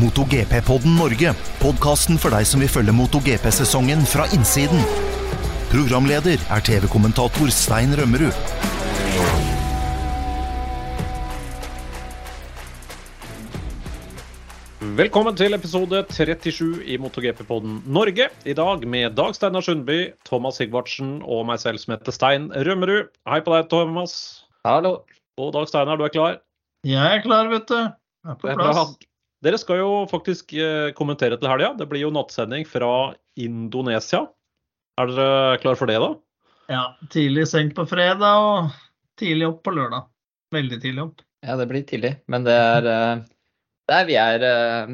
MotoGP-podden Norge. Podkasten for deg som vil følge MotoGP-sesongen fra innsiden. Programleder er TV-kommentator Stein Rømmerud. Velkommen til episode 37 i MotoGP-podden Norge. I dag med Dag Steinar Sundby, Thomas Sigvartsen og meg selv som heter Stein Rømmerud. Hei på deg, Thomas. Hallo. Og Dag Steinar, du er klar? Jeg er klar, vet du. Jeg er på plass. Dere skal jo faktisk eh, kommentere til helga. Det blir jo nattsending fra Indonesia. Er dere klar for det, da? Ja, tidlig seng på fredag og tidlig opp på lørdag. Veldig tidlig opp. Ja, det blir tidlig, men det er eh, Der vi er eh,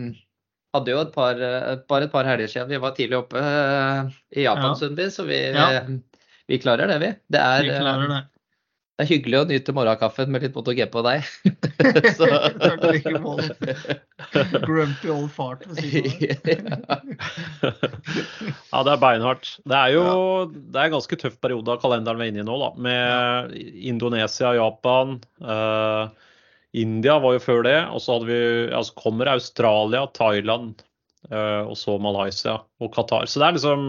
Hadde jo et par, bare et par helger siden vi var tidlig oppe i Japan, Ja. Sundby, så vi, Ja. vi klarer det, vi. Det er, Vi klarer det. Det er hyggelig å nyte morgenkaffen med litt MotoGP på deg. Så-. Grumpy old fart ved siden av. Ja, det er beinhardt. Det er jo det er en ganske tøff periode av kalenderen vi er inne i nå, da. Med Indonesia, Japan. eh, India var jo før det. Og så hadde vi, altså kommer Australia, Thailand Uh, og så Malaysia og Qatar. Så det er liksom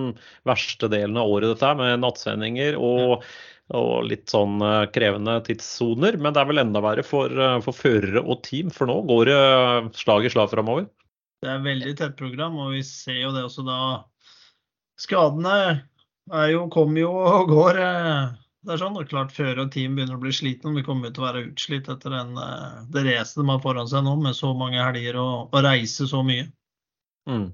verste delen av året, dette her, med nattsendinger og, og litt sånn eh, krevende tidssoner. Men det er vel enda verre for, eh, for førere og team, for nå går det slag i slag framover. Det er veldig tett program, og vi ser jo det også da. Skadene er jo, kommer jo og går. eh, Det er sånn, og klart Fører og team begynner å bli slitne. Vi kommer til å være utslitt etter den, eh, det racet de har foran seg nå, med så mange helger og, og reise så mye. Mm.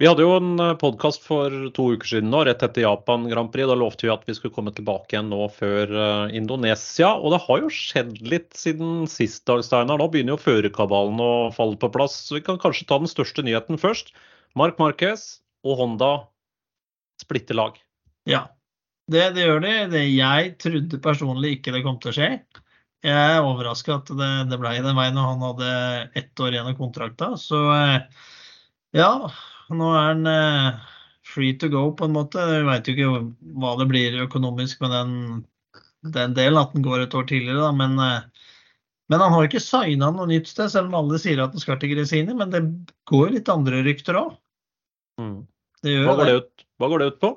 Vi hadde jo en podkast for to uker siden, nå, rett etter Japan Grand Prix. Da lovte vi at vi skulle komme tilbake igjen nå før eh, Indonesia. Og det har jo skjedd litt siden sist, Dag Steinar. Nå begynner jo førerkabalen å falle på plass. Så vi kan kanskje ta den største nyheten først. Mark Marquez og Honda splitter lag. Ja, det, det gjør de. Det, jeg trodde personlig ikke det kom til å skje. Jeg er overraska at det, det ble den veien når han hadde ett år igjen av kontrakta. Så eh, ja, nå er han eh, free to go på en måte. Vi veit jo ikke hva det blir økonomisk med den, den delen, at den går et år tidligere, da. Men, eh, men han har ikke signa noe nytt sted, selv om alle sier at han skal til Gresini. Men det går litt andre rykter òg. Mm. Hva, går det ut, hva går det ut på?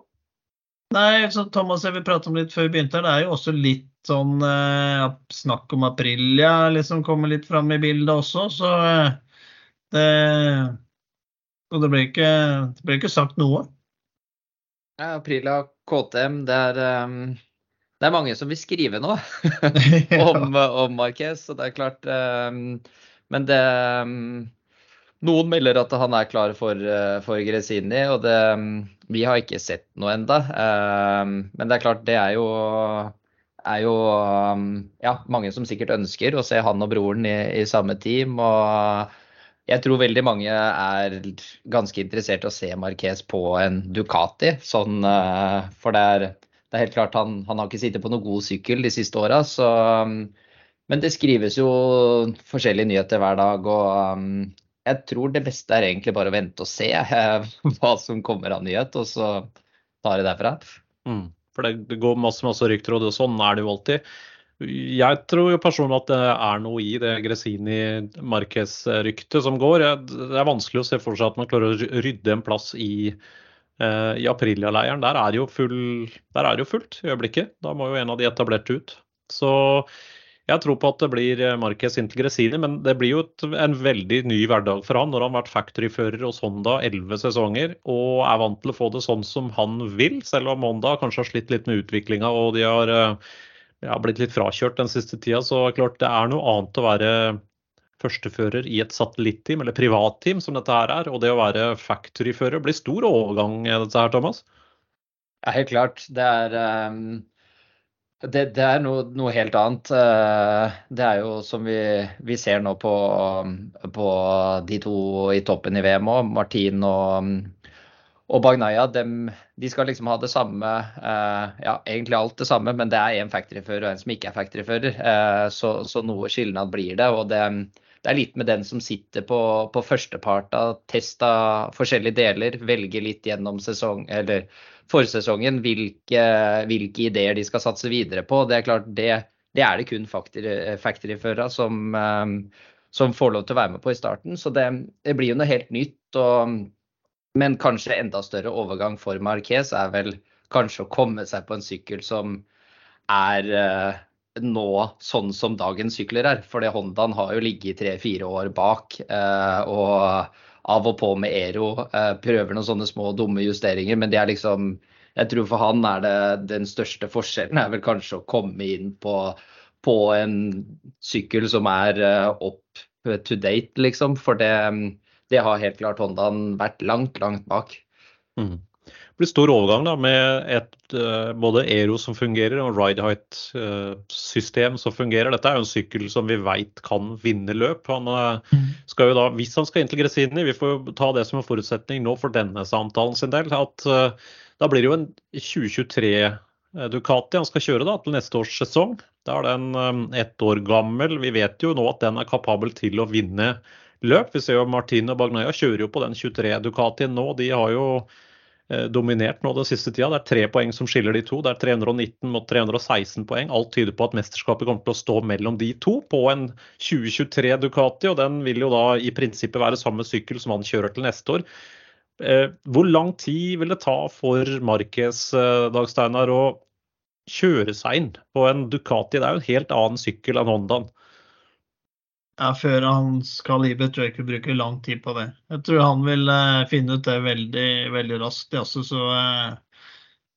Nei, så Thomas, jeg vil prate om litt før vi begynte. her, Det er jo også litt sånn eh, snakk om Aprilia liksom kommer litt fram i bildet også, så eh, det Og det ble ikke, det ble ikke sagt noe. Ja, Aprila KTM, det er, um, det er mange som vil skrive nå om, om Marquez, så det er klart um, Men det um, Noen melder at han er klar for, uh, for Gresini, og det, vi har ikke sett noe enda. Men det er klart, det er jo, er jo ja, mange som sikkert ønsker å se han og broren i, i samme team. og jeg tror veldig mange er ganske interessert i å se Marquez på en Ducati. Sånn, eh, for det er, det er helt klart han, han har ikke sittet på noen god sykkel de siste åra. Men det skrives jo forskjellige nyheter hver dag. Og um, jeg tror det beste er egentlig bare å vente og se hva som kommer av nyhet, og så tar det derfra. Mm. For det, det går masse, masse rykter, og sånn er det jo alltid. Jeg tror jo personlig at det er noe i det Gresini-Marquez-ryktet som går. Det er vanskelig å se for seg at man klarer å rydde en plass i, eh, i Aprilia-leiren. Der er jo der er det jo fullt i øyeblikket. Da må jo en av de etablerte ut. Så jeg tror på at det blir eh, Marquez inntil Gresini, men det blir jo et, en veldig ny hverdag for han når han har vært factory-fører hos Honda 11 sesonger og er vant til å få det sånn som han vil, selv om Honda kanskje har slitt litt med utviklinga og de har eh, ja, blitt litt frakjørt den siste tida. Så klart det er noe annet å være førstefører i et satellitteam, eller privatteam som dette her er, og det å være factory-fører blir stor overgang, eh, dette her, Thomas? Ja, helt klart. Det er, um, det, det er noe, noe helt annet. Uh, det er jo som vi, vi ser nå på, på de to i toppen i VM òg, Martin og, og Bagnaya. Dem, de skal liksom ha det samme, uh, ja egentlig alt det samme, men det er en factoryfører og en som ikke er factoryfører. Uh, så, så noe skilnad blir det. og det det er litt med den som sitter på, på førsteparta, testa forskjellige deler, velger litt gjennom sesong, eller forsesongen hvilke, hvilke ideer de skal satse videre på. Det er klart, det, det er det kun factory- factoryførere som, eh, som får lov til å være med på i starten. Så det, det blir jo noe helt nytt. Og, men kanskje enda større overgang for Marquez er vel kanskje å komme seg på en sykkel som er eh, nå sånn som dagens sykler er. For Hondaen har jo ligget tre-fire år bak. Eh, og av og på med Ero eh, prøver noen sånne små dumme justeringer, men det er liksom jeg tror for han er det den største forskjellen er vel kanskje å komme inn på, på en sykkel som er up to date, liksom. For det, det har helt klart Hondaen vært langt, langt bak. Mm. Det blir stor overgang da, med et, uh, både Ero som fungerer og Ride Height-system uh, som fungerer. Dette er jo en sykkel som vi vet kan vinne løp. Han uh, skal jo da, Hvis han skal inn til Gresini, vi får jo ta det som en forutsetning nå for denne samtalen sin del, at da blir det jo en 2023 Ducati han skal kjøre da, til neste års sesong. Da er den um, ett år gammel. Vi vet jo nå at den er kapabel til å vinne løp. Vi ser jo Martin og Bagnaia kjører jo på den 23 Ducatien nå. De har jo Eh, dominert nå den siste tida. Det er tre poeng som skiller de to. Det er 319 mot 316 poeng. Alt tyder på at mesterskapet kommer til å stå mellom de to på en 2023 Ducati. og Den vil jo da i prinsippet være samme sykkel som han kjører til neste år. Eh, hvor lang tid vil det ta for Marquez eh, Dag Steinar, å kjøre seg inn på en Ducati? Det er jo en helt annen sykkel enn Hondaen. Ja, før han skal livet, tror jeg ikke bruker lang tid på det. Jeg tror han vil eh, finne ut det veldig, veldig raskt. Ja, så, så eh,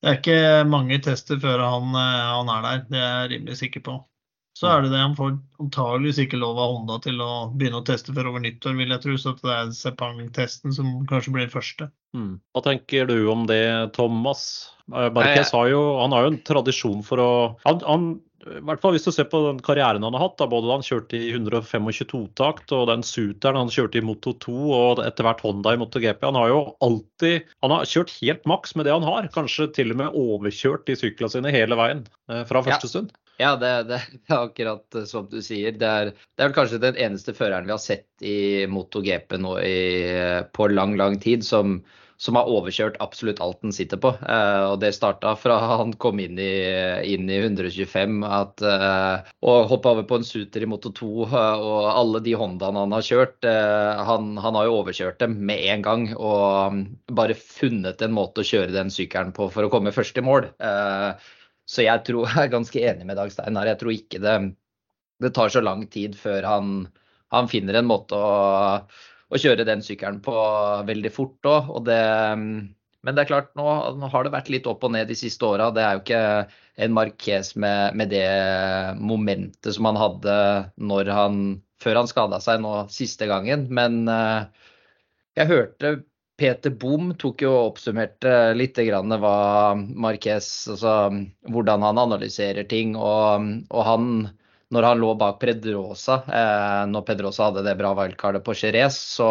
det er ikke mange tester før han, uh, han, er der, det er jeg rimelig sikker på. Så er det det han får antageligvis ikke lov av Honda til å begynne å teste før over nyttår, vil jeg tro. Så det er Sepang-testen som kanskje blir første. Mm. Hva tenker du om det, Thomas? Marquez har jo, han har jo en tradisjon for å han, han i hvert fall hvis du ser på den karrieren han har hatt, da, både da han kjørte i 125-takt og den Suteren han kjørte i Moto 2 og etter hvert Honda i Moto GP. Han har jo alltid han har kjørt helt maks med det han har. Kanskje til og med overkjørt de syklene sine hele veien eh, fra første ja. stund. Ja, det, det, det, er akkurat eh, som du sier. Det er, det er kanskje den eneste føreren vi har sett i MotoGP nå i, på lang, lang tid som som har overkjørt absolutt alt den sitter på. Eh, og det starta fra han kom inn i, inn i 125 at, eh, og hoppa over på en Suter i Moto 2 eh, og alle de Hondaene han har kjørt. Eh, han, han, har jo overkjørt dem med en gang og um, bare funnet en måte å kjøre den sykkelen på for å komme først i mål. Eh, så jeg tror jeg er ganske enig med Dag Steinar. Jeg tror ikke det, det tar så lang tid før han, han finner en måte å å kjøre den sykkelen på veldig fort òg. Men det er klart, nå, har det vært litt opp og ned de siste åra. Det er jo ikke en Marquez med, med, det momentet som han hadde han, før han skada seg nå siste gangen. Men uh, jeg hørte Peter Bohm tok jo og oppsummerte litt hva Marquez, altså hvordan han analyserer ting. Og, og han når han lå bak Pedrosa, eh, når Pedrosa hadde det bra wildcardet på Jerez, så,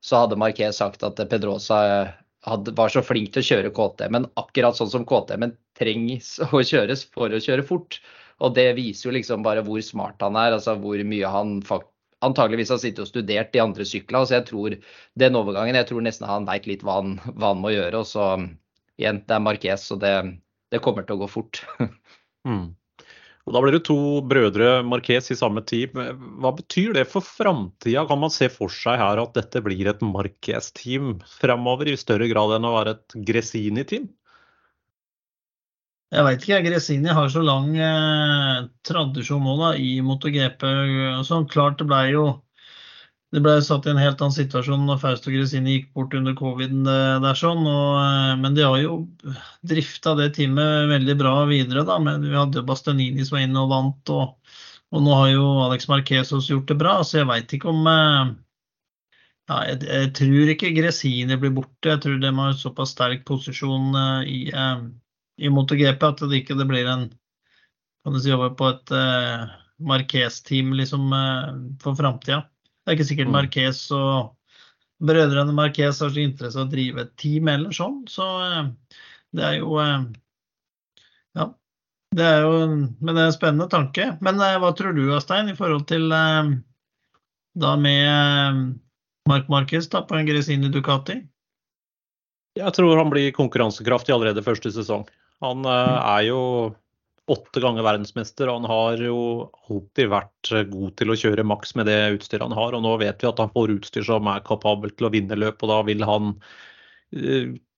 så, hadde Marquez sagt at Pedrosa eh, hadde, var så flink til å kjøre KTM-en, akkurat sånn som KTM-en trengs å kjøres for å kjøre fort. Og det viser jo liksom bare hvor smart han er, altså hvor mye han faktisk antageligvis har sittet og studert de andre syklene. Så jeg tror den overgangen, jeg tror nesten han veit litt hva han, hva han, må gjøre. Og så igjen, det er Marquez, så det, det kommer til å gå fort. mm. Og Da blir det to brødre Marquez i samme team. Hva betyr det for framtida? Kan man se for seg her at dette blir et Marquez-team fremover, i større grad enn å være et Gresini-team? Jeg veit ikke. Gresini har så lang eh, tradisjon nå da, i MotoGP. Sånn, klart det ble jo det ble satt i en helt annen situasjon når Fausto Gresini gikk bort under covid. der sånn, og, eh, Men de har jo drifta det teamet veldig bra videre. da, men Vi hadde jo Bastanini som var inne og vant, og, og, nå har jo Alex Marquesos gjort det bra. Så jeg veit ikke om eh, ja, jeg, jeg, tror ikke Gresini blir borte. Jeg tror de har såpass sterk posisjon eh, i, i MotoGP at det ikke det blir en kan du si, over på et Marquez-team liksom, for framtida. Det er ikke sikkert mm. Marquez og brødrene Marquez har så interesse av å drive et team eller sånn. Så eh, det er jo eh, Ja. Det er jo Men det er en spennende tanke. Men eh, hva tror du, Astein, i forhold til da med Mark Marquez da, på en Gresini Ducati? Jeg tror han blir konkurransekraftig allerede første sesong. Han er jo åtte ganger verdensmester. Han har jo alltid vært god til å kjøre maks med det utstyret han har. Og nå vet vi at han får utstyr som er kapabel til å vinne løp, og da vil han eh,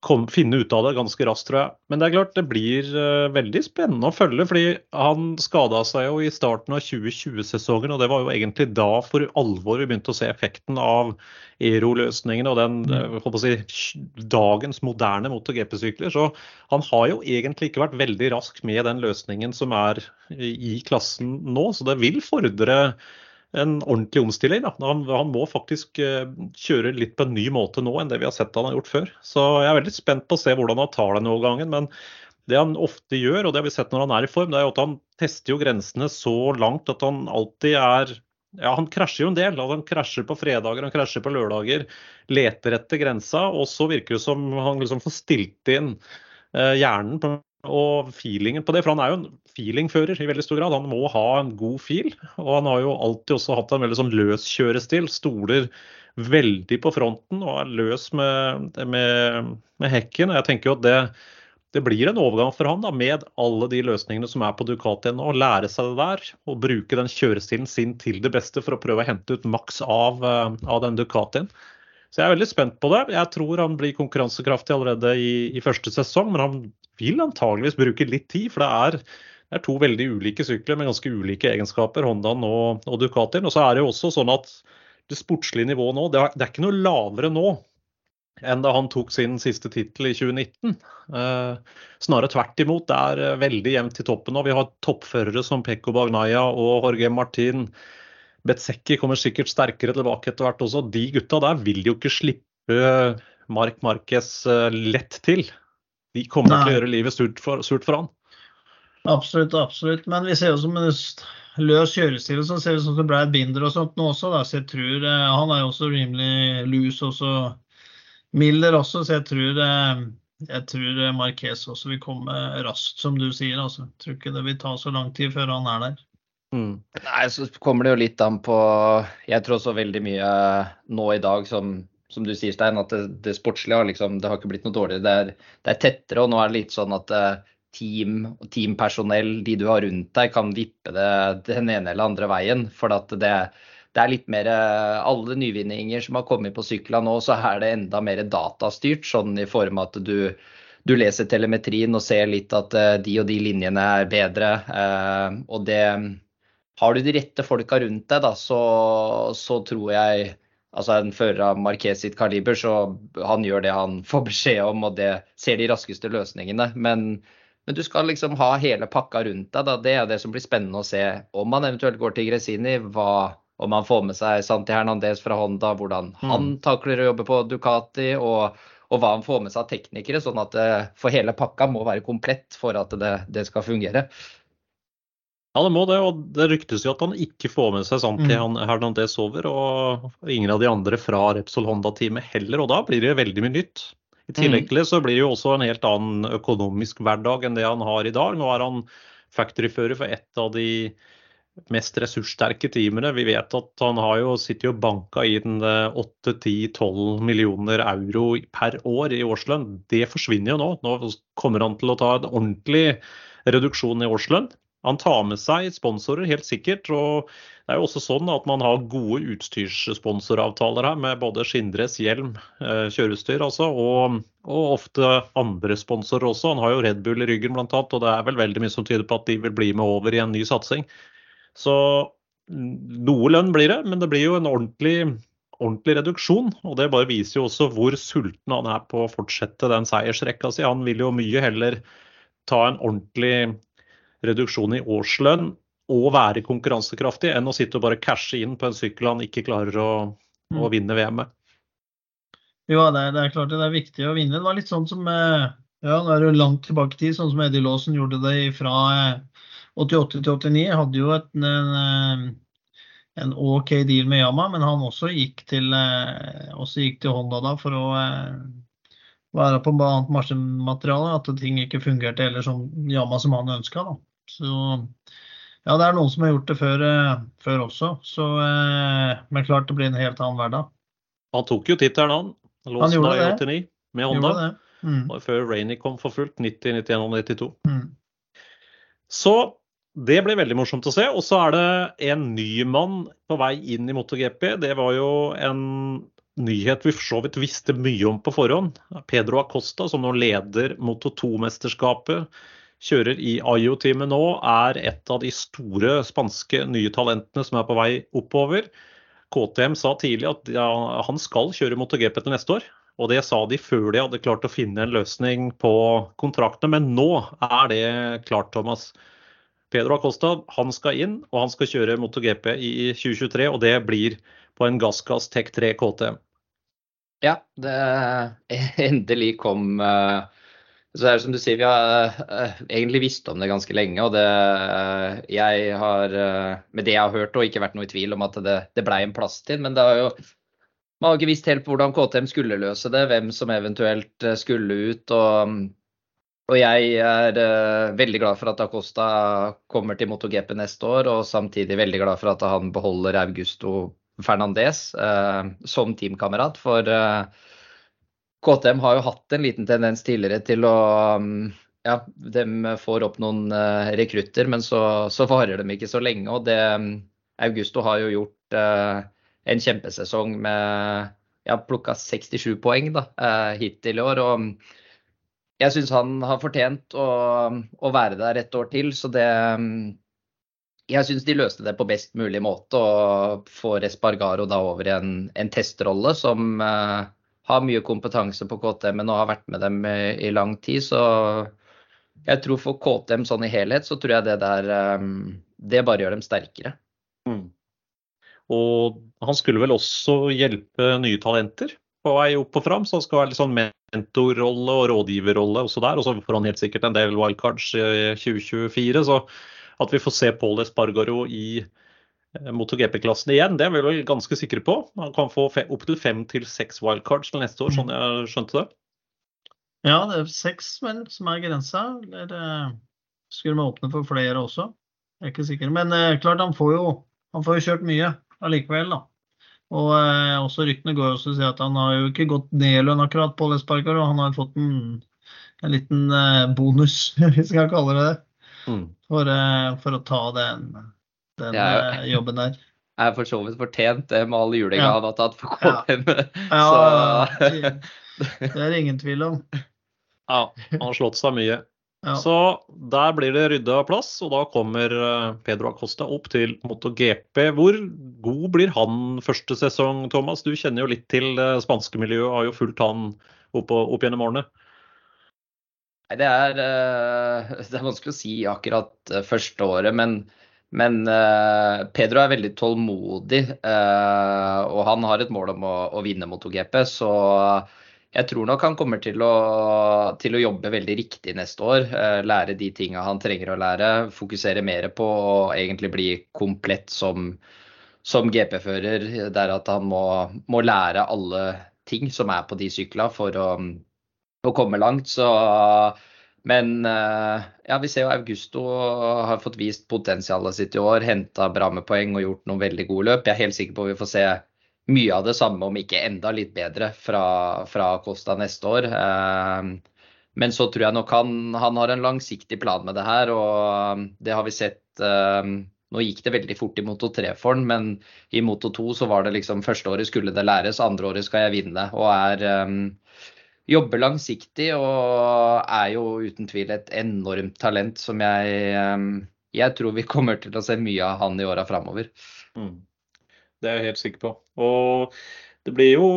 kom, finne ut av det ganske raskt, tror jeg. Men det er klart, det blir uh, veldig spennende å følge. fordi han skada seg jo i starten av 2020-sesongen, og det var jo egentlig da for alvor vi begynte å se effekten av Ero-løsningen og den uh, si, dagens moderne MotoGP-sykler. Så han har jo egentlig ikke vært veldig rask med den løsningen som er i klassen nå, så det vil fordre en ordentlig omstilling. Han, han, må faktisk uh, kjøre litt på en ny måte nå enn det vi har sett han har gjort før. Så jeg er veldig spent på å se hvordan han tar det overgangen. gangen. Men det han ofte gjør, og det har vi sett når han er i form, det er at han tester jo grensene så langt at han alltid er ja, Han krasjer jo en del. Han krasjer på fredager, han krasjer på lørdager. Leter etter grensa, og så virker det som han liksom får stilt inn uh, hjernen på og feelingen på det. For han er jo en feelingfører i veldig stor grad. Han må ha en god feel. Og han har jo alltid også hatt en veldig sånn løskjørestil. Stoler veldig på fronten og er løs med, med, med hekken. Jeg tenker jo at det, det blir en overgang for han da, med alle de løsningene som er på Ducatien. Å lære seg det der og bruke den kjørestilen sin til det beste for å prøve å hente ut maks av, eh, av den Ducatien. Så jeg er veldig spent på det. Jeg tror han blir konkurransekraftig allerede i, i første sesong, men han vil antageligvis bruke litt tid. For det er, det er to veldig ulike sykler med ganske ulike egenskaper, Hondaen og, og Ducatien. Og så er det jo også sånn at det sportslige nivået nå, det er, det er ikke noe lavere nå enn da han tok sin siste tittel i 2019. Eh, snarere tvert imot. Det er eh, veldig jevnt i toppen nå. Vi har toppførere som Pekko Bagnaya og Jorge Martin. Betsekki kommer sikkert sterkere tilbake etter hvert også. De gutta der vil jo ikke slippe Mark Marquez eh, lett til. De kommer Nei. til å gjøre livet surt for, surt for han. Absolutt, absolutt. Men vi ser jo som en løs kjørestil så sånn, ser vi som det ble et Binder og sånt nå også. Da. Så jeg tror eh, Han er jo også rimelig lus også. Miller også, så jeg tror, eh, jeg tror Marquez også vil komme raskt, som du sier. Altså. Jeg tror ikke det vil ta så lang tid før han er der. Mm. Nei, så kommer det jo litt an på Jeg tror også veldig mye nå i dag som som du sier, Stein, at det, det sportslige har liksom, det har ikke blitt noe dårligere. Det er, det er, tettere, og nå er det litt sånn at eh, team og teampersonell, de du har rundt deg, kan vippe det den ene eller andre veien. For at det, det er litt mer eh, Alle nyvinninger som har kommet på syklene nå, så er det enda mer datastyrt. Sånn i form at du, du leser telemetrien og ser litt at eh, de og de linjene er bedre. Og det Har du de rette folka rundt deg, da, så, så tror jeg altså en fører av Marquez sitt kaliber, så han gjør det han får beskjed om, og det ser de raskeste løsningene. Men, men du skal liksom ha hele pakka rundt deg. Da. Det er det som blir spennende å se. Om han eventuelt går til Gresini, hva, om han får med seg Santi Hernandez fra Honda, hvordan mm. han takler å jobbe på Ducati, og, og, hva han får med seg av teknikere. Sånn at det, eh, for hele pakka må være komplett for at det, det skal fungere. Ja, det må det. Og det ryktes jo at han ikke får med seg Santi mm. Hernandez over. Og ingen av de andre fra Repsol Honda-teamet heller. Og da blir det veldig mye nytt. I tillegg mm. til det så blir det jo også en helt annen økonomisk hverdag enn det han har i dag. Nå er han factoryfører for et av de mest ressurssterke teamene. Vi vet at han har jo sittet og banka inn 8-10-12 millioner euro per år i årslønn. Det forsvinner jo nå. Nå kommer han til å ta en ordentlig reduksjon i årslønn. Han tar med seg sponsorer, helt sikkert. og det er jo også sånn at Man har gode utstyrssponsoravtaler her med både skinndress, hjelm, kjørestyr kjøreutstyr altså, og, og, ofte andre sponsorer også. Han har jo Red Bull i ryggen bl.a., og det er vel veldig mye som tyder på at de vil bli med over i en ny satsing. Så noe lønn blir det, men det blir jo en ordentlig, ordentlig reduksjon. og Det bare viser jo også hvor sulten han er på å fortsette den seiersrekka si. Han vil jo mye heller ta en ordentlig reduksjon i årslønn og være konkurransekraftig, enn å sitte og bare cashe inn på en sykkel han ikke klarer å, å mm. vinne VM med. Jo, det er, det er, klart det er viktig å vinne. Det var litt sånn som eh, ja, det er jo langt tilbake i tid, sånn som Eddie Lawson gjorde det fra 88 eh, til 89. Hadde jo et, en, eh, en, OK deal med Yama, men han også gikk til, også gikk til Honda da for å være på annet marsjmateriale, At ting ikke fungerte eller som Yama som han ønska. Så ja, det er noen som har gjort det før, eh, før også. Så, eh, men klart det blir en helt annen hverdag. Han tok jo tittelen, han. Han gjorde det. 89 med Honda. Mm. Før Rainy kom for fullt, 90, 91 og 92. Mm. Så det blir veldig morsomt å se. Og så er det en ny mann på vei inn i MotoGP. Det var jo en nyhet vi for så vidt visste mye om på forhånd. Pedro Acosta, som nå leder Moto2-mesterskapet, kjører i Ayo-teamet nå, er et av de store spanske nye talentene som er på vei oppover. KTM sa tidlig at han skal kjøre MotoGP til neste år. Og det sa de før de hadde klart å finne en løsning på kontraktene. Men nå er det klart, Thomas. Pedro Acosta han skal inn, og han skal kjøre MotoGP i 2023. Og det blir på en Gassgass Tech 3 KTM. Ja, det endelig kom uh, Så er det som du sier, vi har uh, egentlig visst om det ganske lenge. Og det uh, jeg har Med det jeg har hørt, og ikke vært noe i tvil om at det, det blei en plass til. Men det har jo Man har ikke visst helt hvordan KTM skulle løse det, hvem som eventuelt skulle ut. og og jeg er uh, veldig glad for at Acosta kommer til MotoGP neste år, og samtidig veldig glad for at han beholder Augusto Fernandez uh, som teamkamerat. For uh, KTM har jo hatt en liten tendens tidligere til å um, Ja, de får opp noen rekrutter, men så, så, varer de ikke så lenge. Og det um, Augusto har jo gjort en kjempesesong med Ja, plukka 67 poeng da, hittil i år. og um, jeg syns han har fortjent å, å, være der et år til. Så det Jeg syns de løste det på best mulig måte og får Espargaro da over i en, en testrolle som uh, har mye kompetanse på KTM, men har vært med dem i, i, lang tid. Så jeg tror for KTM sånn i helhet, så tror jeg det der um, Det bare gjør dem sterkere. Mm. Og han skulle vel også hjelpe nye talenter på vei opp og fram, så han skal være litt sånn mentorrolle og rådgiverrolle også der. Og så får han helt sikkert en del wildcards i 2024. Så at vi får se Paul Espargaro i eh, MotoGP-klassen igjen, det er vi vel ganske sikre på. Han kan få opptil fem til seks wildcards til neste år, sånn jeg skjønte det. Ja, det er seks vel som er grensa. Eller eh, skulle vi åpne for flere også? Jeg er ikke sikker. Men eh, klart, han får jo, han får jo kjørt mye allikevel, da. Og eh, også ryktene går også til at han har jo ikke gått ned i lønn akkurat, på Lesparker, og han har fått en, en liten eh, bonus, hvis jeg kan kalle det det, mm. for, eh, for, å ta den, den ja, eh, jobben der. Jeg er for så vidt fortjent det med all julinga ja. han har tatt for KTM. Ja, ja det, er ingen tvil om. Ja, han har slått seg mye. Ja. Så der blir det rydda plass, og da kommer eh, Pedro Acosta opp til MotoGP. Hvor god blir han første sesong, Thomas? Du kjenner jo litt til det spanske miljøet, har jo fulgt han opp, opp gjennom årene. Nei, det er, eh, det er, vanskelig å si akkurat første året, men, men Pedro er veldig tålmodig. Og han har et mål om å, å vinne MotoGP, så jeg tror nok han kommer til å, til å, jobbe veldig riktig neste år. Uh, lære de tinga han trenger å lære. Fokusere mer på å egentlig bli komplett som, som GP-fører. Der at han må, må, lære alle ting som er på de sykla for å, å komme langt. Så, men eh, ja, vi ser jo Augusto har fått vist potensialet sitt i år. Henta bra med poeng og gjort noen veldig gode løp. Jeg er helt sikker på at vi får se mye av det samme, om ikke enda litt bedre, fra, fra Costa neste år. Eh, men så tror jeg nok han, han, har en langsiktig plan med det her, og det har vi sett. Eh, nå gikk det veldig fort i Moto 3 for han, men i Moto 2 så var det liksom første året skulle det læres, andre året skal jeg vinne. Og er jobber langsiktig og er jo uten tvil et enormt talent som jeg, jeg tror vi kommer til å se mye av han i åra framover. Mm. Det er jeg helt sikker på. Og det blir jo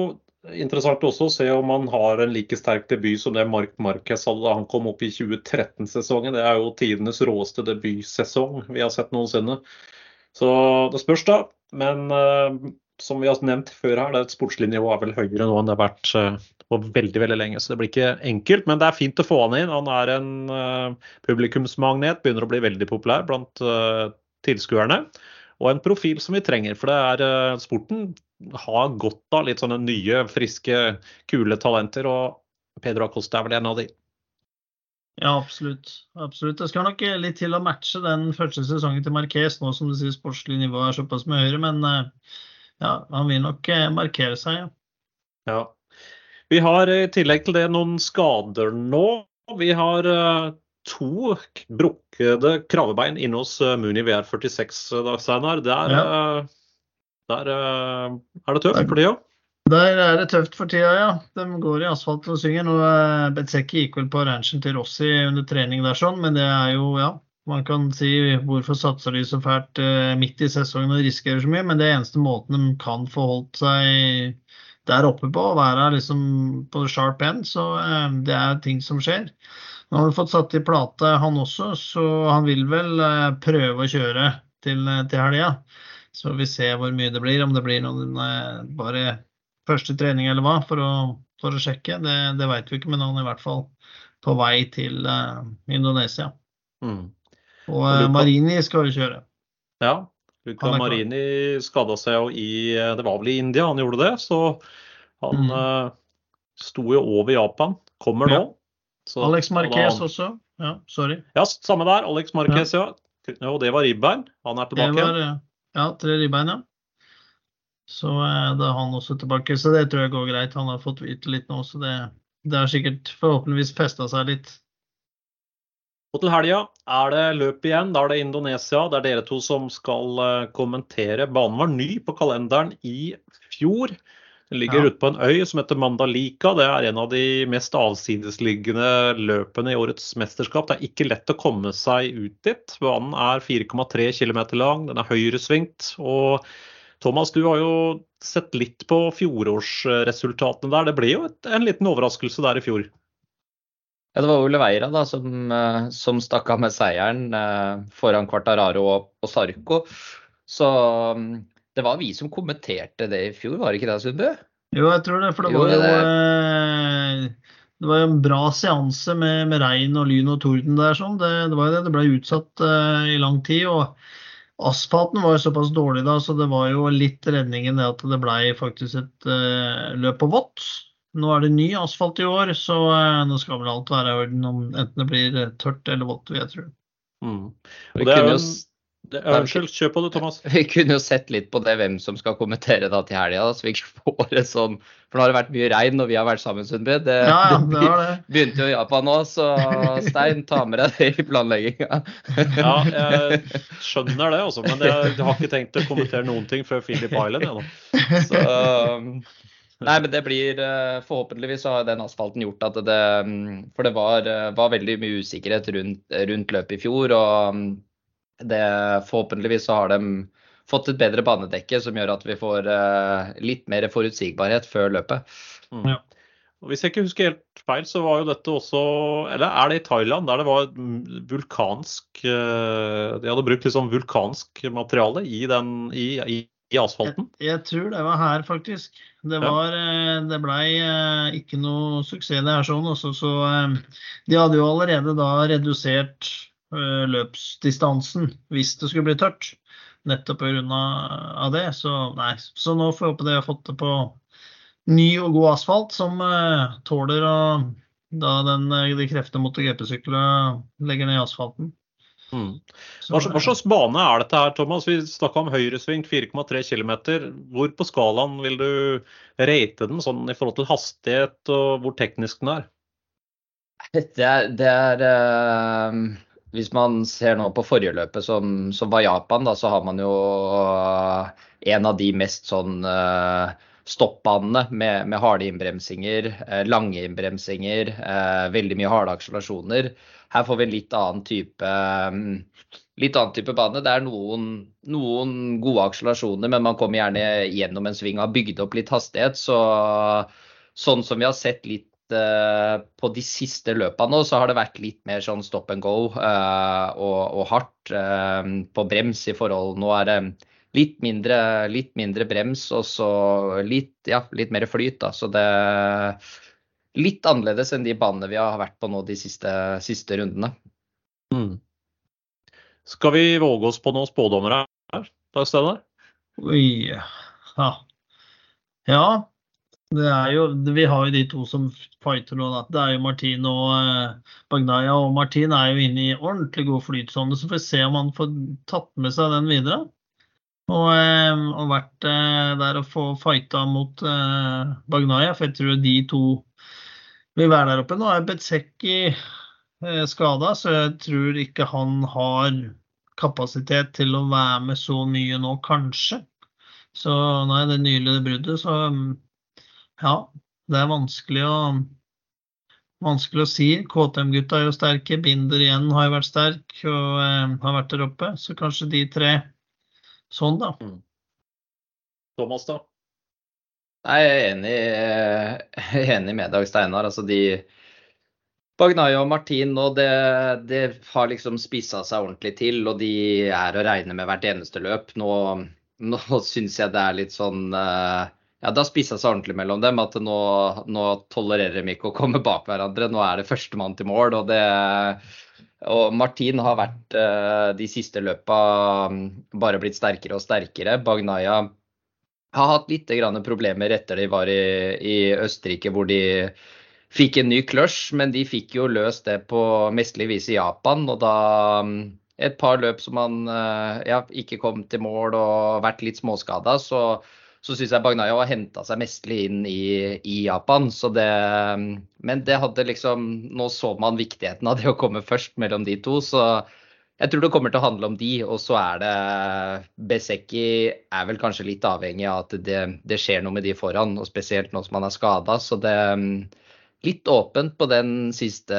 interessant også å se om han har en like sterk debut som det Mark Marquez hadde da han kom opp i 2013-sesongen. Det er jo tidenes råeste debutsesong vi har sett noensinne. Så det spørs, da. Men uh, som vi har nevnt før her, det er et sportslig nivå er vel høyere nå enn det har vært uh, på veldig veldig lenge. Så det blir ikke enkelt. Men det er fint å få han inn. Han er en uh, publikumsmagnet, begynner å bli veldig populær blant tilskuerne og en profil som vi trenger. For det er uh, sporten har godt av litt sånne nye, friske, kule talenter. Og Pedro Acosta er vel en av de. Ja, absolutt. absolutt. Det skal nok litt til å matche den første sesongen til Marquez, nå som du sier sportslig nivå er såpass mye høyere. Men eh, ja, han vil nok eh, markere seg, ja. ja. Vi har i tillegg til det noen skader nå. Vi har to brukkede kravebein inne hos eh, Muni VR46, da, Steinar. Der, Ja. der er det tøft for tida. Der er det tøft for tida, ja. De går i asfalt og synger. Nå eh, Betseki gikk vel på ranchen til Rossi under trening der, sånn, men det er jo, ja. Man kan si hvorfor satser de så fælt eh, midt i sesongen og risikerer så mye, men det er eneste måten de kan få holdt seg der oppe på, å være liksom på sharp end. Så eh, det er ting som skjer. Nå har han fått satt i plate, han også, så han vil vel eh, prøve å kjøre til, til helga. Så vi ser hvor mye det blir, om det blir noen bare første trening eller hva, for å, for å sjekke. Det, det vet vi ikke, men han er i hvert fall på vei til Indonesia. Mm. Og eh, Luka- Marini skal jo kjøre. Ja. Luca. Marini skada seg jo i Det var vel i India han gjorde det, så han Mm. uh, sto jo over Japan. Kommer nå. Ja. Så- Alex Marquez han- også. Ja, sorry. Ja, samme der. Alex Marquez, ja. Og det var ribbein. Han er Det tilbake var eh, ja, tre ribbein, ja. Så eh, da er han også tilbake. Så det tror jeg går greit. Han har fått vite litt nå, så det, det har sikkert forhåpentligvis festa seg litt. Og til helga er det løp igjen. Da er det Indonesia. Det er dere to som skal eh, kommentere. Banen var ny på kalenderen i fjor. Den ligger Ja. ute på en øy som heter Mandalika. Det er en av de mest avsidesliggende løpene i årets mesterskap. Det er ikke lett å komme seg ut dit. Banen er 4,3 km lang, den er høyresvingt. Og Thomas, du har jo sett litt på fjorårsresultatene der. Det ble jo et, en liten overraskelse der i fjor. Ja, det var Ole Veira da, som, eh, som stakk av med seieren eh, foran Quartararo og, og Sarko. Så mm, det var vi som kommenterte det i fjor, var det ikke det, Sundbø? Jo, jeg tror det, for det Jo, var jo det- eh, det var en bra seanse med, med regn og lyn og torden der. Sånn. Det, det var jo det. Det ble utsatt eh, i lang tid. og Asfalten var jo såpass dårlig da, så det var jo litt redningen det at det ble faktisk et uh, løp på vått. Nå er det ny asfalt i år, så eh, nå skal vel alt være i orden om enten det blir eh, tørt eller vått, vil jeg tro. Mm. Og det er jo det, Unnskyld, kjør på du, Thomas. Vi kunne jo sett litt på det, hvem som skal kommentere da til helga, så vi ikke får det sånn For nå har det vært mye regn når vi har vært sammen, Sundby. Det, Ja, ja, det det det. begynte jo i Japan nå, så Stein, ta med deg det i planlegginga. Ja, jeg skjønner det, altså, men jeg, jeg har ikke tenkt å kommentere noen ting før Philip Island. Jeg, nå. Så, um, nei, men det blir uh, Forhåpentligvis så har den asfalten gjort at det um, For det var, uh, var veldig mye usikkerhet rundt, rundt løpet i fjor. og um, det, Forhåpentligvis så har de fått et bedre banedekke som gjør at vi får uh, litt mer forutsigbarhet før løpet. Mm. Ja. Og Hvis jeg ikke husker helt feil, så var jo dette også Eller er det i Thailand, der det var mm, vulkansk eh, De hadde brukt sånn vulkansk materiale i, den, i, i, i asfalten? Jeg, jeg tror det var her, faktisk. Det, Ja. var, eh, det blei eh, ikke noe suksess det her sånn. Også, så eh, de hadde jo allerede da redusert løpsdistansen hvis det skulle bli tørt. Nettopp pga. det. Så nei, så nå får jeg håpe de har fått det på ny og god asfalt som tåler å da den, de kreftene mot GP-sykler legger ned i asfalten. Mm. Hva, hva slags bane er dette her, Thomas? Vi snakka om høyresving, 4,3 km. Hvor på skalaen vil du rate den sånn i forhold til hastighet og hvor teknisk den er? Det er, det er eh, Hvis man ser nå på forrige løpet, som, som var Japan, da, så har man jo eh, en av de mest sånn uh, stoppbanene med, med harde innbremsinger, eh, lange innbremsinger, eh, veldig mye harde akselerasjoner. Her får vi en litt annen type mm, litt annen type bane. Det er noen, noen gode akselerasjoner, men man kommer gjerne gjennom en sving og har bygd opp litt hastighet. Så sånn som vi har sett litt eh, på de siste løpene nå, så har det vært litt mer sånn stop and go uh, og, og hardt uh, på brems i forhold Nå er det litt mindre, litt mindre brems og så litt, ja, litt mer flyt. Da. Så det er litt annerledes enn de banene vi har vært på nå de siste, siste rundene. Mm. Skal vi våge oss på noen spådommer her? Da, Steinar? Ja. Ja, det er jo, vi har jo de to som fighter nå. Da. Det er jo Martin og eh, Bagnaia. Og Martin er jo inne i ordentlig god flytsone, så får vi se om han får tatt med seg den videre. Og, eh, og vært eh, der og få fighta mot eh, Bagnaia, for jeg tror de to vil være der oppe. Nå er Betseki skada, så jeg tror ikke han har kapasitet til å være med så mye nå, kanskje. Så nei, det nylige bruddet, så ja. Det er vanskelig å, vanskelig å si. KTM-gutta er jo sterke. Binder igjen har jo vært sterk og eh, har vært der oppe. Så kanskje de tre sånn, da. Thomas, da? Nei, Jeg er enig, jeg er enig med deg, Steinar. Altså de Bagnaya og Martin nå, det, det har liksom spissa seg ordentlig til, og de er å regne med hvert eneste løp. Nå, nå syns jeg det er litt sånn eh, ja, det har spissa seg ordentlig mellom dem. At nå, nå tolererer de ikke å komme bak hverandre. Nå er det førstemann til mål. Og, det, og Martin har vært uh, de siste løpa mm, bare blitt sterkere og sterkere. Bagnaya har hatt litt problemer etter de var i, i Østerrike, hvor de fikk en ny clutch, men de fikk jo løst det på mesterlig vis i Japan. Og da mm, et par løp som han uh, ja, ikke kom til mål og vært litt småskada, så så syns jeg Bagnaya har henta seg mesterlig inn i, i, Japan. Så det, men det hadde liksom Nå så man viktigheten av det å komme først mellom de to. Så jeg tror det kommer til å handle om de. Og så er det Besecki er vel kanskje litt avhengig av at det, det skjer noe med de foran. Og spesielt nå som han er skada. Så det litt åpent på den siste,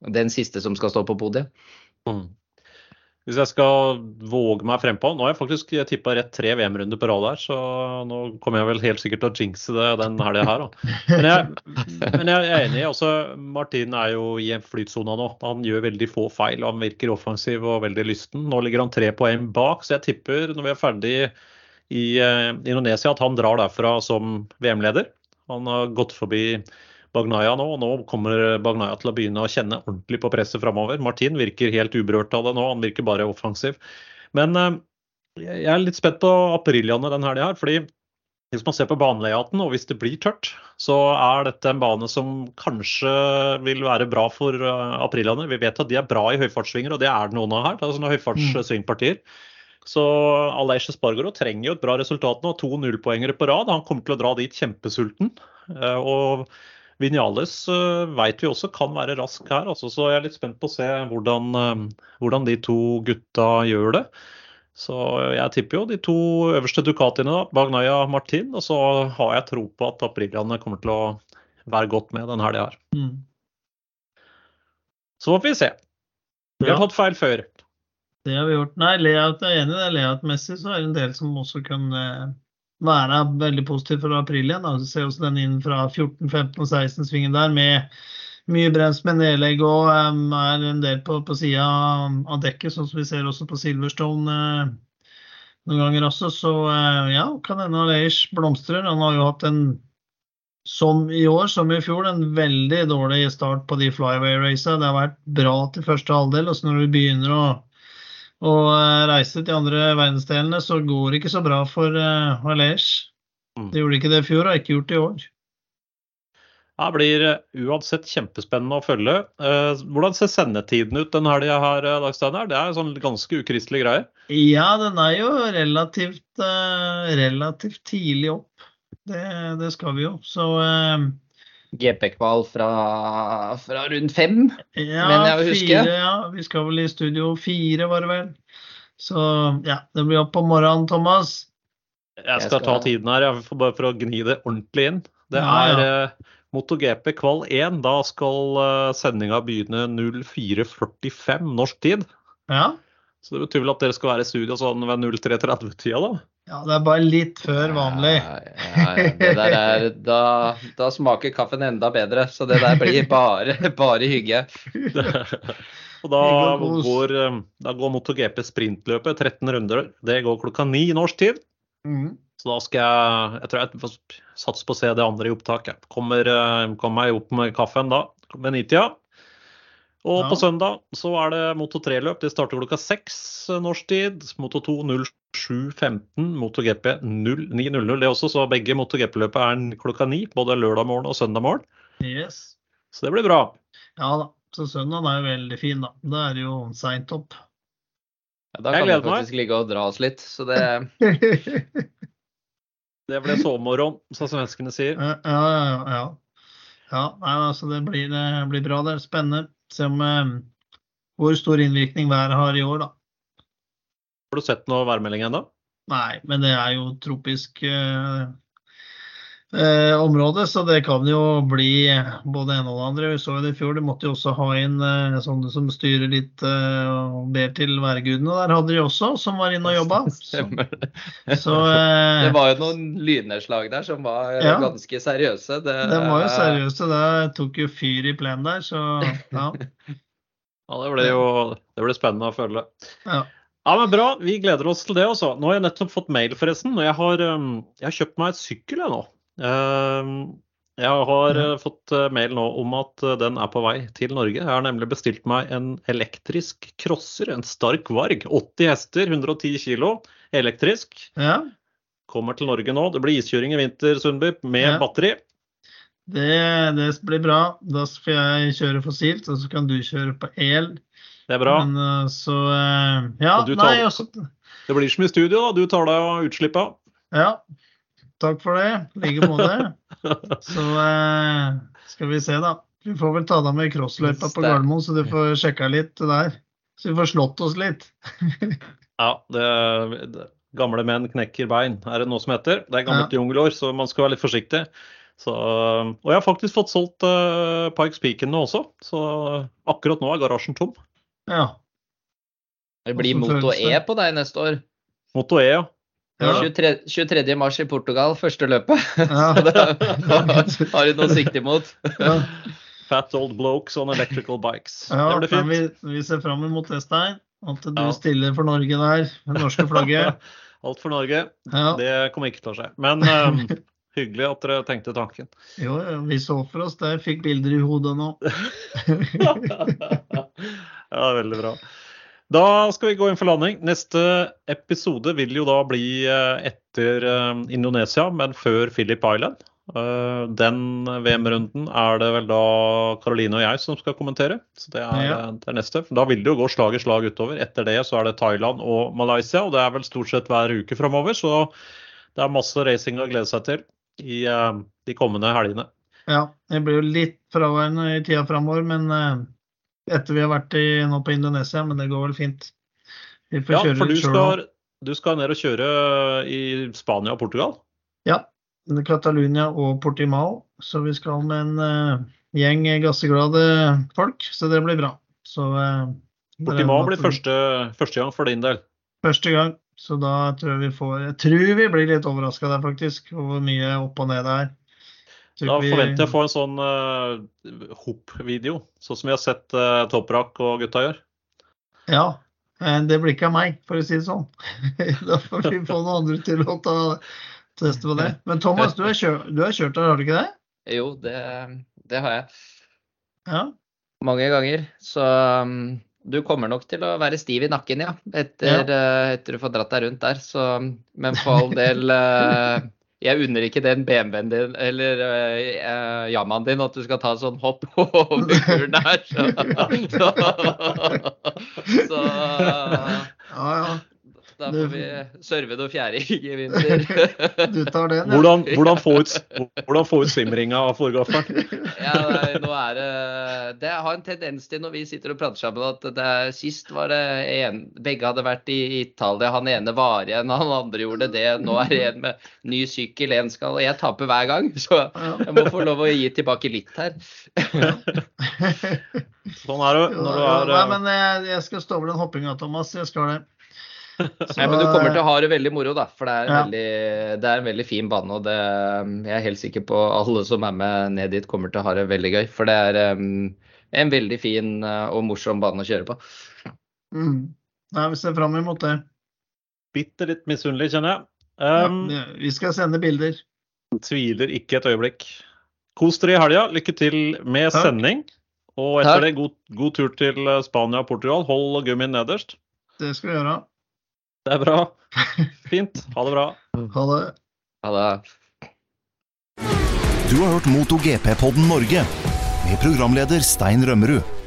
den siste som skal stå på podiet. Mm. Hvis jeg skal våge meg frempå Nå har jeg faktisk tippa rett tre VM-runder på rad her, så nå kommer jeg vel helt sikkert til å jinxe det den helga her. Men jeg, men jeg, er enig. Også, Martin er jo i en flytsone nå. Han gjør veldig få feil. Han virker offensiv og veldig lysten. Nå ligger han tre poeng bak, så jeg tipper når vi er ferdig i eh, Indonesia at han drar derfra som VM-leder. Han har gått forbi Bagnaya nå. og Nå kommer Bagnaya til å begynne å kjenne ordentlig på presset framover. Martin virker helt uberørt av det nå, han virker bare offensiv. Men eh, jeg er litt spent på Apriliaene den helga her. fordi hvis man ser på banelayouten, og hvis det blir tørt, så er dette en bane som kanskje vil være bra for uh, Vi vet at de er bra i høyfartssvinger, og det er det noen av her. Det er sånne høyfartssvingpartier. Så Aleish Spargaro trenger jo et bra resultat nå. To nullpoengere på rad. Han kommer til å dra dit kjempesulten. Uh, og Vinales uh, vet vi også kan være rask her, altså, så jeg er litt spent på å se hvordan, uh, hvordan, de to gutta gjør det. Så jeg tipper jo de to øverste Ducatiene, da, Bagnaya Martin. Og så har jeg tro på at Apriliaene kommer til å være godt med denne helga her. Mm. Så får vi se. Vi har ja. tatt feil før. Det har vi gjort. Nei, layout er enig det. Layout-messig så er det en del som også kan være veldig positiv for april igjen. Du ser også den inn fra 14, 15 og 16-svingen der med mye brems med nedlegg og um, er en del på, på sida av dekket, sånn som vi ser også på Silverstone uh, noen ganger også. Så uh, ja, kan hende Aleish blomstrer. Han har jo hatt en som i år, som i fjor, en veldig dårlig start på de flyway-raca. Det har vært bra til første halvdel. og så når vi begynner å og eh, reise til andre verdensdelene, så går det ikke så bra for Valers. eh, Mm. Det gjorde ikke det i fjor, og har ikke gjort det i år. Det blir eh, uansett kjempespennende å følge. Hvordan ser sendetiden ut den helga her, Dagsteiner? Det er sånn ganske ukristelig greie? Ja, den er jo relativt, relativt tidlig opp. Det, det, skal vi jo. Så GP-kval fra, fra, rundt fem, ja, mener jeg å huske. Fire, ja, vi skal vel i studio fire, var det vel. Så ja, det blir opp på morgenen, Thomas. Jeg skal, ta tiden her, jeg bare for å gni det ordentlig inn. Det ja, er ja. Eh, MotoGP kval 1. Da skal uh, sendinga begynne 04.45 norsk tid. Ja. Så det betyr vel at dere skal være i studio sånn ved 03.30-tida, da? Ja, det er bare litt før vanlig. Ja, ja, det der er, da, da, smaker kaffen enda bedre, så det der blir bare, bare hygge. Og da går, eh, da går MotoGP sprintløpet 13 runder. Det går klokka ni norsk tid. Mm. Så da skal jeg Jeg tror jeg satser på å se det andre i opptaket. Kommer, eh, kommer meg opp med kaffen da ved nitida. Og ja. på søndag så er det Moto 3-løp. Det starter klokka seks eh, norsk tid. Moto 2 07.15, MotoGP 09.00 det også, så begge MotoGP-løpet er klokka ni. Både lørdag morgen og søndag morgen. Yes. Så det blir bra. Ja da. Så søndagen er jo veldig fin, da. Da er det jo seint opp. Ja, da kan vi faktisk ligge og dra oss litt, så det Det ble sovemorgen, som svenskene sier. Ja, ja, ja. ja. nei, altså det blir, det blir bra. Det er spennende. Se om eh, hvor stor innvirkning været har i år, da. Har du sett noe værmelding ennå? Nei, men det er jo tropisk eh, eh, området. så det kan jo bli både ene og det andre. Vi så jo det i fjor, de måtte jo også ha inn eh, sånne som styrer litt eh, og ber til værgudene. Der hadde de også, som var inne og jobba. Så, så eh, Det var jo noen lynnedslag der som var eh, Ja. ganske seriøse. Det, de var jo seriøse. Det tok jo fyr i plenen der, så ja. Ja, det blir jo det ble spennende å følge. ja. Ja, men Bra, vi gleder oss til det. også. Nå har jeg nettopp fått mail, forresten. og Jeg har, um, jeg har kjøpt meg et sykkel jeg nå. Um, Jeg har uh, fått uh, mail nå om at uh, den er på vei til Norge. Jeg har nemlig bestilt meg en elektrisk crosser, en Stark Varg. 80 hester, 110 kilo, elektrisk. ja. Kommer til Norge nå. Det blir iskjøring i vinter, Sundby, med Ja. batteri. Det, det blir bra. Da skal jeg kjøre fossilt, og så kan du kjøre på el. Det er bra. Men eh, så eh, Ja, Og du tar- nei, også Det blir som i studio, da. Du tar deg av utslippet. Ja. Takk for det. I like måte. Så eh, skal vi se, da. Vi får vel ta deg med i crossløypa på. Gardermoen, så du får sjekka litt der. Så vi får slått oss litt. Ja, det, det, gamle menn knekker bein, er det noe som heter. Det er gammelt jungelår, så man skal være litt forsiktig. Så, og jeg har faktisk fått solgt uh, Pikes Peaken nå også, så akkurat nå er garasjen tom. Ja. Det blir Moto? E på deg neste år. Moto E, ja. Ja. 23, 23. mars i Portugal, første løpet. Ja. Har du noe å sikte imot? ja. Fat old blokes on electrical bikes. ja det blir fint. vi, vi ser fram mot det, Stein. At du Ja. stiller for Norge der, med det norske flagget. Alt for Norge. Ja. Det kommer ikke til å skje. Men um, hyggelig at dere tenkte tanken. Jo, jo, vi så for oss det. Fikk bilder i hodet nå. ja, veldig bra. Da skal vi gå inn for landing. Neste episode vil jo da bli eh, etter eh, Indonesia, men før Philip Island. Eh, Den VM-runden er det vel da Karoline og jeg som skal kommentere. Så det er, Ja. det er neste. Da vil det jo gå slag i slag utover. Etter det så er det Thailand og Malaysia, og det er vel stort sett hver uke framover. Så det er masse racing å glede seg til i de kommende helgene. Ja, det blir jo litt fraværende i tida framover, men etter vi har vært i, nå på Indonesia, men det går vel fint. Vi får Ja, kjøre for du skal, du skal ned og kjøre i Spania og Portugal? Ja, Catalunya og Portimao, så vi skal med en uh, gjeng gasseglade folk, så det blir bra. Så, uh, Portimal Portimao blir første, første gang for din del. Første gang, så da tror jeg vi får Jeg tror vi blir litt overraska der, faktisk, hvor mye opp og ned det er. Da forventer jeg å få en sånn uh, hopp-video, sånn som vi har sett uh, Toprak og gutta gjør. Ja, men det blir ikke av meg, for å si det sånn. da får vi få noen andre til å ta teste på det. Men Thomas, du har kjørt, du har kjørt der, har du ikke det? Jo, det, det har jeg. Ja. Mange ganger. Så um, du kommer nok til å være stiv i nakken, ja. Etter, eh, etter du får dratt deg rundt der. Så, men for all del eh, Jeg unner ikke den BMW-en din eller uh, Yamaen din at du skal ta sånn hopp over muren der. Så, så, så Ja, ja. Da får vi serve noe fjæring i vinter. Du tar den, ja. Hvordan, hvordan, få ut, hvordan få ut svimringa av forgaffelen? Ja, nei, nå er det Det har en tendens til når vi sitter og prater sammen, at det er, sist var det en Begge hadde vært i Italia. Han ene var igjen, han andre gjorde det. Nå er det en med ny sykkel, en skal Og jeg taper hver gang, så jeg må få lov å gi tilbake litt her. Sånn er det når du er Nei, uh, men jeg, jeg skal stå over den hoppinga, Thomas. Jeg skal det. Så, Nei, men du kommer til å ha det veldig moro, da. For det er, en Ja. veldig, det er en veldig fin bane. Og det, jeg er helt sikker på alle som er med ned dit, kommer til å ha det veldig gøy. For det er um, en veldig fin uh, og morsom bane å kjøre på. mm. Nei, vi ser fram imot det. bitte litt misunnelig, kjenner jeg. Um, ja, vi skal sende bilder. Tviler ikke et øyeblikk. Kos dere i helga. Lykke til med Takk. sending. Og etter Takk. det, god, god tur til uh, Spania og Portugal. Hold gummien nederst. Det skal vi gjøre. Det er bra. Fint. Ha det bra. Ha det. Ha det. Du har hørt MotoGP-podden Norge med programleder Stein Rømmerud.